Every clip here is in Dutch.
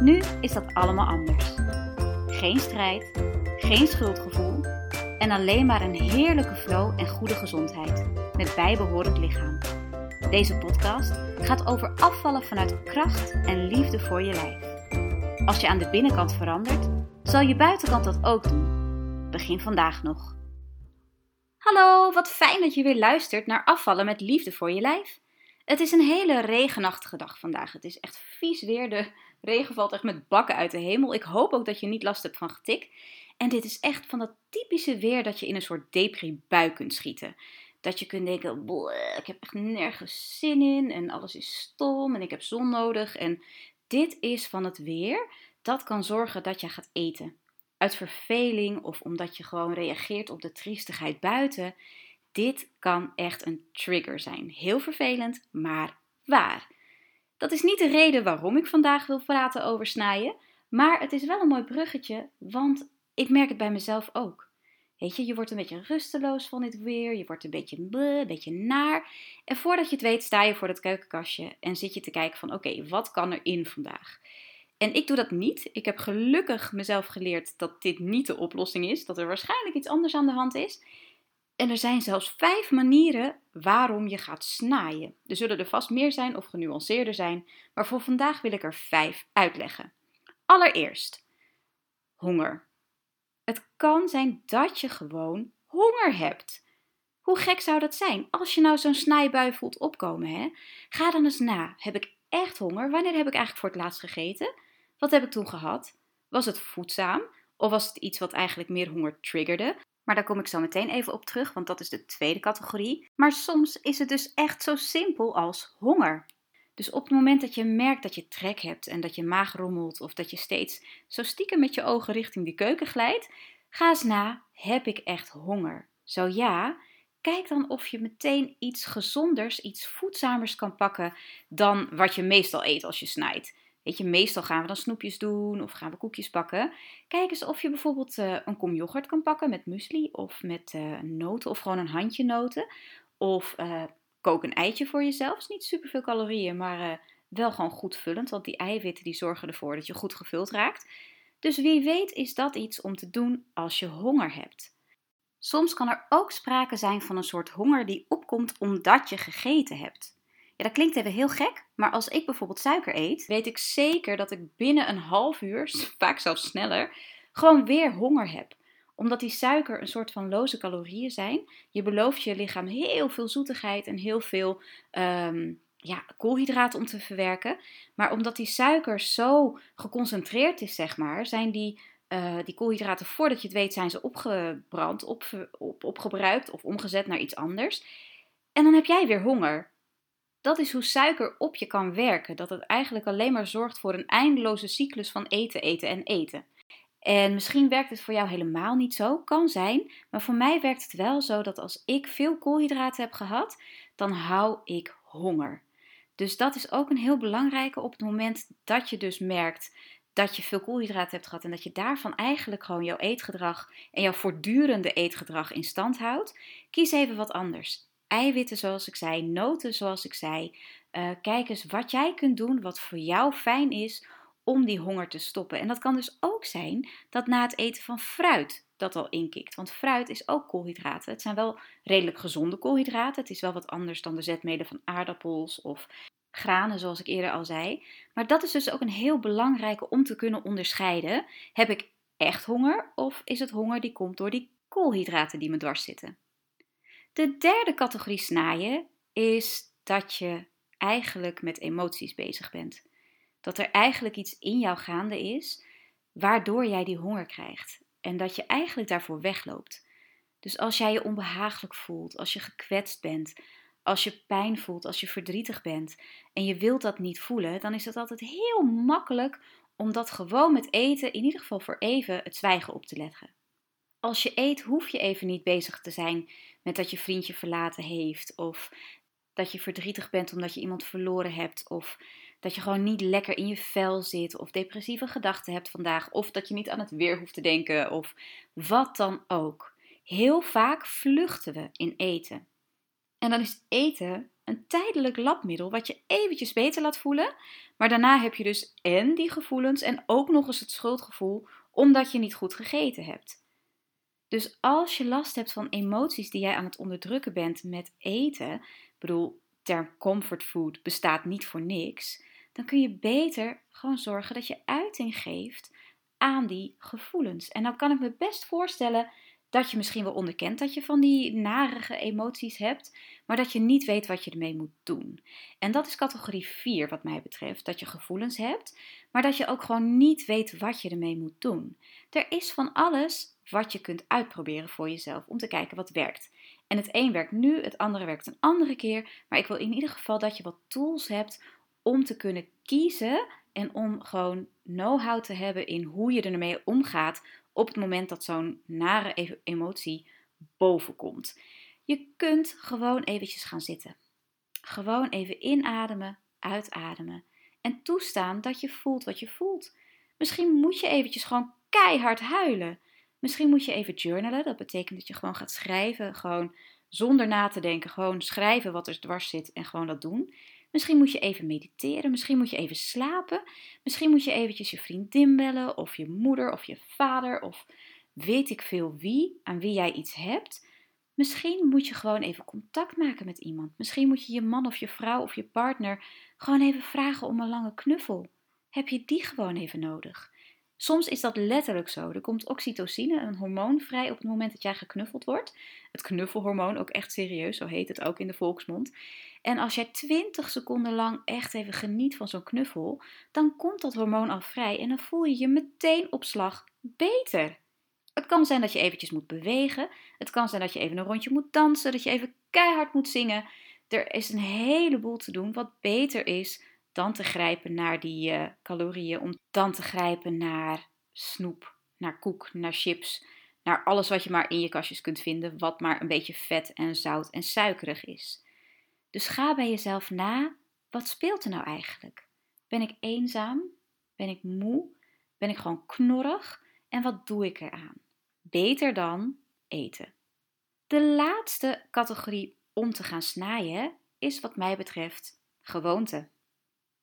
Nu is dat allemaal anders. Geen strijd, geen schuldgevoel en alleen maar een heerlijke flow en goede gezondheid met bijbehorend lichaam. Deze podcast gaat over afvallen vanuit kracht en liefde voor je lijf. Als je aan de binnenkant verandert, zal je buitenkant dat ook doen. Begin vandaag nog. Hallo, wat fijn dat je weer luistert naar afvallen met liefde voor je lijf. Het is een hele regenachtige dag vandaag. Het is echt vies weer. De regen valt echt met bakken uit de hemel. Ik hoop ook dat je niet last hebt van getik. En dit is echt van dat typische weer dat je in een soort depri-bui kunt schieten. Dat je kunt denken, ik heb echt nergens zin in en alles is stom en ik heb zon nodig. En dit is van het weer dat kan zorgen dat je gaat eten. Uit verveling of omdat je gewoon reageert op de triestigheid buiten. Dit kan echt een trigger zijn. Heel vervelend, maar waar. Dat is niet de reden waarom ik vandaag wil praten over snijden, maar het is wel een mooi bruggetje, want ik merk het bij mezelf ook. Weet je, je wordt een beetje rusteloos van dit weer, je wordt een beetje een beetje naar. En voordat je het weet sta je voor dat keukenkastje en zit je te kijken van oké, wat kan er in vandaag? En ik doe dat niet. Ik heb gelukkig mezelf geleerd dat dit niet de oplossing is, dat er waarschijnlijk iets anders aan de hand is. En er zijn zelfs vijf manieren waarom je gaat snaaien. Er zullen er vast meer zijn of genuanceerder zijn, maar voor vandaag wil ik er vijf uitleggen. Allereerst, honger. Het kan zijn dat je gewoon honger hebt. Hoe gek zou dat zijn? Als je nou zo'n snijbui voelt opkomen, hè? ga dan eens na. Heb ik echt honger? Wanneer heb ik eigenlijk voor het laatst gegeten? Wat heb ik toen gehad? Was het voedzaam? Of was het iets wat eigenlijk meer honger triggerde? Maar daar kom ik zo meteen even op terug, want dat is de tweede categorie. Maar soms is het dus echt zo simpel als honger. Dus op het moment dat je merkt dat je trek hebt en dat je maag rommelt of dat je steeds zo stiekem met je ogen richting die keuken glijdt, ga eens na: heb ik echt honger? Zo ja, kijk dan of je meteen iets gezonders, iets voedzamers kan pakken dan wat je meestal eet als je snijdt. Weet je, meestal gaan we dan snoepjes doen of gaan we koekjes bakken. Kijk eens of je bijvoorbeeld uh, een kom yoghurt kan pakken met muesli of met uh, noten of gewoon een handje noten. Of uh, kook een eitje voor jezelf. is niet super veel calorieën, maar wel gewoon goed vullend. Want die eiwitten die zorgen ervoor dat je goed gevuld raakt. Dus wie weet is dat iets om te doen als je honger hebt. Soms kan er ook sprake zijn van een soort honger die opkomt omdat je gegeten hebt. Dat klinkt even heel gek, maar als ik bijvoorbeeld suiker eet, weet ik zeker dat ik binnen een half uur, vaak zelfs sneller, gewoon weer honger heb omdat die suiker een soort van loze calorieën zijn. Je belooft je lichaam heel veel zoetigheid en heel veel um, ja, koolhydraten om te verwerken. Maar omdat die suiker zo geconcentreerd is, zeg maar, zijn die, uh, die koolhydraten, voordat je het weet, zijn ze opgebrand, op, op, opgebruikt of omgezet naar iets anders. En dan heb jij weer honger. Dat is hoe suiker op je kan werken. Dat het eigenlijk alleen maar zorgt voor een eindeloze cyclus van eten, eten en eten. En misschien werkt het voor jou helemaal niet zo, kan zijn. Maar voor mij werkt het wel zo dat als ik veel koolhydraten heb gehad, dan hou ik honger. Dus dat is ook een heel belangrijke op het moment dat je dus merkt dat je veel koolhydraten hebt gehad en dat je daarvan eigenlijk gewoon jouw eetgedrag en jouw voortdurende eetgedrag in stand houdt. Kies even wat anders eiwitten zoals ik zei, noten zoals ik zei. Uh, kijk eens wat jij kunt doen wat voor jou fijn is om die honger te stoppen. En dat kan dus ook zijn dat na het eten van fruit dat al inkikt. Want fruit is ook koolhydraten. Het zijn wel redelijk gezonde koolhydraten. Het is wel wat anders dan de zetmelen van aardappels of granen, zoals ik eerder al zei. Maar dat is dus ook een heel belangrijke om te kunnen onderscheiden. Heb ik echt honger of is het honger die komt door die koolhydraten die me dwars zitten? De derde categorie snaaien is dat je eigenlijk met emoties bezig bent. Dat er eigenlijk iets in jou gaande is waardoor jij die honger krijgt en dat je eigenlijk daarvoor wegloopt. Dus als jij je onbehagelijk voelt, als je gekwetst bent, als je pijn voelt, als je verdrietig bent en je wilt dat niet voelen, dan is het altijd heel makkelijk om dat gewoon met eten in ieder geval voor even het zwijgen op te leggen. Als je eet, hoef je even niet bezig te zijn met dat je vriendje verlaten heeft, of dat je verdrietig bent omdat je iemand verloren hebt, of dat je gewoon niet lekker in je vel zit, of depressieve gedachten hebt vandaag, of dat je niet aan het weer hoeft te denken, of wat dan ook. Heel vaak vluchten we in eten. En dan is eten een tijdelijk labmiddel wat je eventjes beter laat voelen, maar daarna heb je dus en die gevoelens en ook nog eens het schuldgevoel omdat je niet goed gegeten hebt. Dus als je last hebt van emoties die jij aan het onderdrukken bent met eten, bedoel, term comfort food bestaat niet voor niks, dan kun je beter gewoon zorgen dat je uiting geeft aan die gevoelens. En dan kan ik me best voorstellen dat je misschien wel onderkent dat je van die narige emoties hebt, maar dat je niet weet wat je ermee moet doen. En dat is categorie 4 wat mij betreft, dat je gevoelens hebt, maar dat je ook gewoon niet weet wat je ermee moet doen. Er is van alles wat je kunt uitproberen voor jezelf om te kijken wat werkt. En het een werkt nu, het andere werkt een andere keer, maar ik wil in ieder geval dat je wat tools hebt om te kunnen kiezen en om gewoon know-how te hebben in hoe je ermee omgaat op het moment dat zo'n nare emotie bovenkomt. Je kunt gewoon eventjes gaan zitten. Gewoon even inademen, uitademen en toestaan dat je voelt wat je voelt. Misschien moet je eventjes gewoon keihard huilen. Misschien moet je even journalen. Dat betekent dat je gewoon gaat schrijven, gewoon zonder na te denken, gewoon schrijven wat er dwars zit en gewoon dat doen. Misschien moet je even mediteren, misschien moet je even slapen, misschien moet je eventjes je vriendin bellen of je moeder of je vader of weet ik veel wie, aan wie jij iets hebt. Misschien moet je gewoon even contact maken met iemand. Misschien moet je je man of je vrouw of je partner gewoon even vragen om een lange knuffel. Heb je die gewoon even nodig? Soms is dat letterlijk zo. Er komt oxytocine, een hormoon, vrij op het moment dat jij geknuffeld wordt. Het knuffelhormoon, ook echt serieus, zo heet het ook in de volksmond. En als jij 20 seconden lang echt even geniet van zo'n knuffel, dan komt dat hormoon al vrij en dan voel je je meteen op slag beter. Het kan zijn dat je eventjes moet bewegen. Het kan zijn dat je even een rondje moet dansen, dat je even keihard moet zingen. Er is een heleboel te doen wat beter is dan te grijpen naar die uh, calorieën, om dan te grijpen naar snoep, naar koek, naar chips, naar alles wat je maar in je kastjes kunt vinden, wat maar een beetje vet en zout en suikerig is. Dus ga bij jezelf na, wat speelt er nou eigenlijk? Ben ik eenzaam? Ben ik moe? Ben ik gewoon knorrig? En wat doe ik eraan? Beter dan eten. De laatste categorie om te gaan snijden is wat mij betreft gewoonte.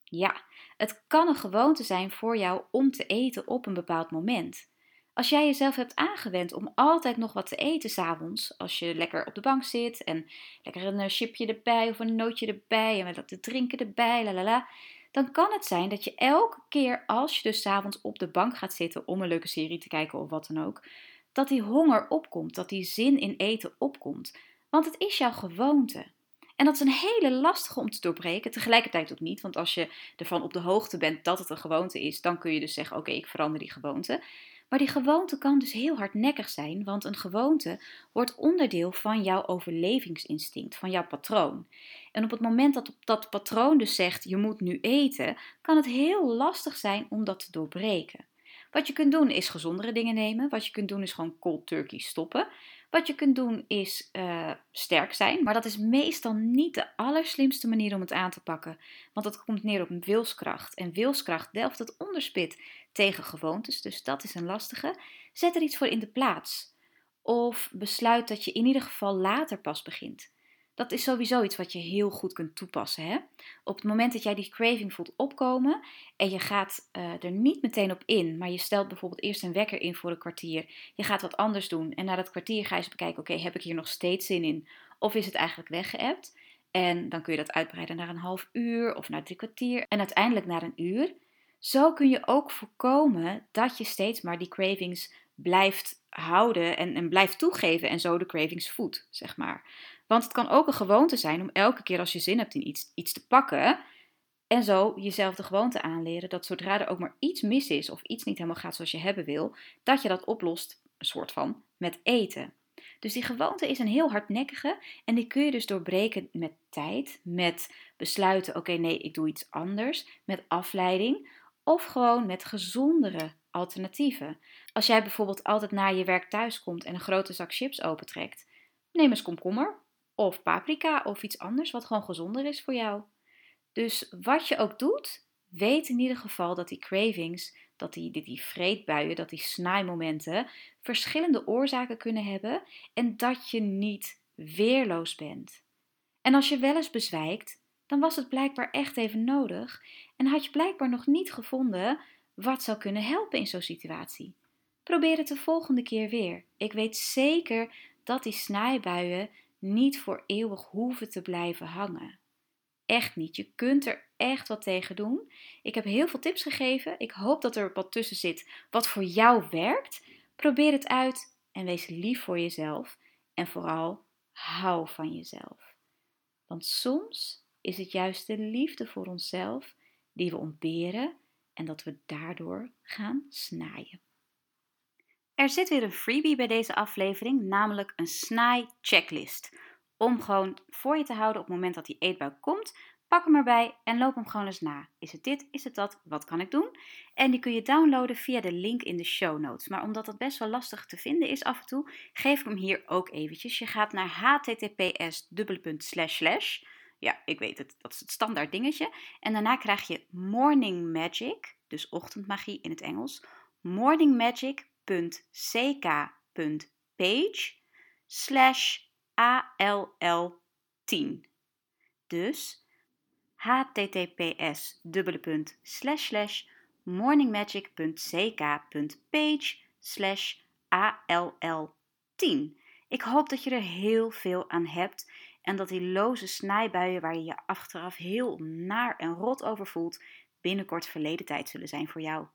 Ja, het kan een gewoonte zijn voor jou om te eten op een bepaald moment. Als jij jezelf hebt aangewend om altijd nog wat te eten s'avonds, als je lekker op de bank zit en lekker een eh, chipje erbij of een nootje erbij en met wat te drinken erbij, lalala, dan kan het zijn dat je elke keer als je dus s'avonds op de bank gaat zitten om een leuke serie te kijken of wat dan ook, dat die honger opkomt, dat die zin in eten opkomt. Want het is jouw gewoonte. En dat is een hele lastige om te doorbreken. Tegelijkertijd ook niet, want als je ervan op de hoogte bent dat het een gewoonte is, dan kun je dus zeggen: Oké, ik verander die gewoonte. Maar die gewoonte kan dus heel hardnekkig zijn, want een gewoonte wordt onderdeel van jouw overlevingsinstinct, van jouw patroon. En op het moment dat dat patroon dus zegt: Je moet nu eten, kan het heel lastig zijn om dat te doorbreken. Wat je kunt doen is gezondere dingen nemen. Wat je kunt doen is gewoon cold turkey stoppen. Wat je kunt doen is uh, sterk zijn, maar dat is meestal niet de allerslimste manier om het aan te pakken, want het komt neer op wilskracht. En wilskracht delft het onderspit tegen gewoontes, dus dat is een lastige. Zet er iets voor in de plaats. Of besluit dat je in ieder geval later pas begint. Dat is sowieso iets wat je heel goed kunt toepassen. Hè? Op het moment dat jij die craving voelt opkomen en je gaat uh, er niet meteen op in, maar je stelt bijvoorbeeld eerst een wekker in voor een kwartier. Je gaat wat anders doen en na dat kwartier ga je eens bekijken: oké, heb ik hier nog steeds zin in? Of is het eigenlijk weggeëpt? En dan kun je dat uitbreiden naar een half uur of naar drie kwartier en uiteindelijk naar een uur. Zo kun je ook voorkomen dat je steeds maar die cravings blijft houden en, en blijft toegeven en zo de cravings voedt, zeg maar. Want het kan ook een gewoonte zijn om elke keer als je zin hebt in iets, iets te pakken. En zo jezelf de gewoonte aanleren dat zodra er ook maar iets mis is of iets niet helemaal gaat zoals je hebben wil, dat je dat oplost, een soort van, met eten. Dus die gewoonte is een heel hardnekkige en die kun je dus doorbreken met tijd, met besluiten, oké nee, ik doe iets anders, met afleiding. Of gewoon met gezondere alternatieven. Als jij bijvoorbeeld altijd na je werk thuis komt en een grote zak chips opentrekt, neem eens komkommer of paprika of iets anders wat gewoon gezonder is voor jou. Dus wat je ook doet, weet in ieder geval dat die cravings, dat die, die, die vreedbuien, dat die snaaimomenten verschillende oorzaken kunnen hebben en dat je niet weerloos bent. En als je wel eens bezwijkt, dan was het blijkbaar echt even nodig en had je blijkbaar nog niet gevonden wat zou kunnen helpen in zo'n situatie. Probeer het de volgende keer weer. Ik weet zeker dat die snijbuien niet voor eeuwig hoeven te blijven hangen. Echt niet. Je kunt er echt wat tegen doen. Ik heb heel veel tips gegeven. Ik hoop dat er wat tussen zit wat voor jou werkt. Probeer het uit en wees lief voor jezelf. En vooral hou van jezelf. Want soms is het juist de liefde voor onszelf die we ontberen en dat we daardoor gaan snaaien. Er zit weer een freebie bij deze aflevering, namelijk een snaai-checklist. Om gewoon voor je te houden op het moment dat die eetbui komt, pak hem erbij en loop hem gewoon eens na. Is het dit? Is het dat? Wat kan ik doen? En die kun je downloaden via de link in de show notes. Maar omdat dat best wel lastig te vinden is af en toe, geef ik hem hier ook eventjes. Je gaat naar https ja, ik weet het, dat is het standaard dingetje. En daarna krijg je Morning Magic, dus ochtendmagie in het Engels, morningmagic.ck.page slash ALL10. Dus https morningmagic.ck.page slash ALL10. Ik hoop dat je er heel veel aan hebt en dat die loze snijbuien waar je je achteraf heel naar en rot over voelt, binnenkort verleden tijd zullen zijn voor jou.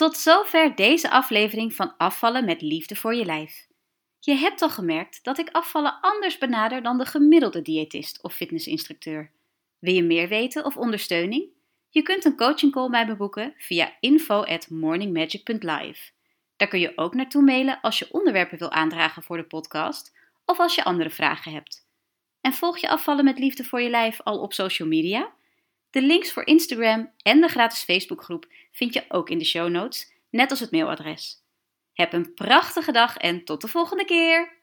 Tot zover deze aflevering van Afvallen met Liefde voor je lijf. Je hebt al gemerkt dat ik afvallen anders benader dan de gemiddelde diëtist of fitnessinstructeur. Wil je meer weten of ondersteuning? Je kunt een coaching call bij me boeken via info@morningmagic.live. Daar kun je ook naartoe mailen als je onderwerpen wil aandragen voor de podcast of als je andere vragen hebt. En volg je afvallen met liefde voor je lijf al op social media? De links voor Instagram en de gratis Facebookgroep vind je ook in de show notes, net als het mailadres. Heb een prachtige dag en tot de volgende keer!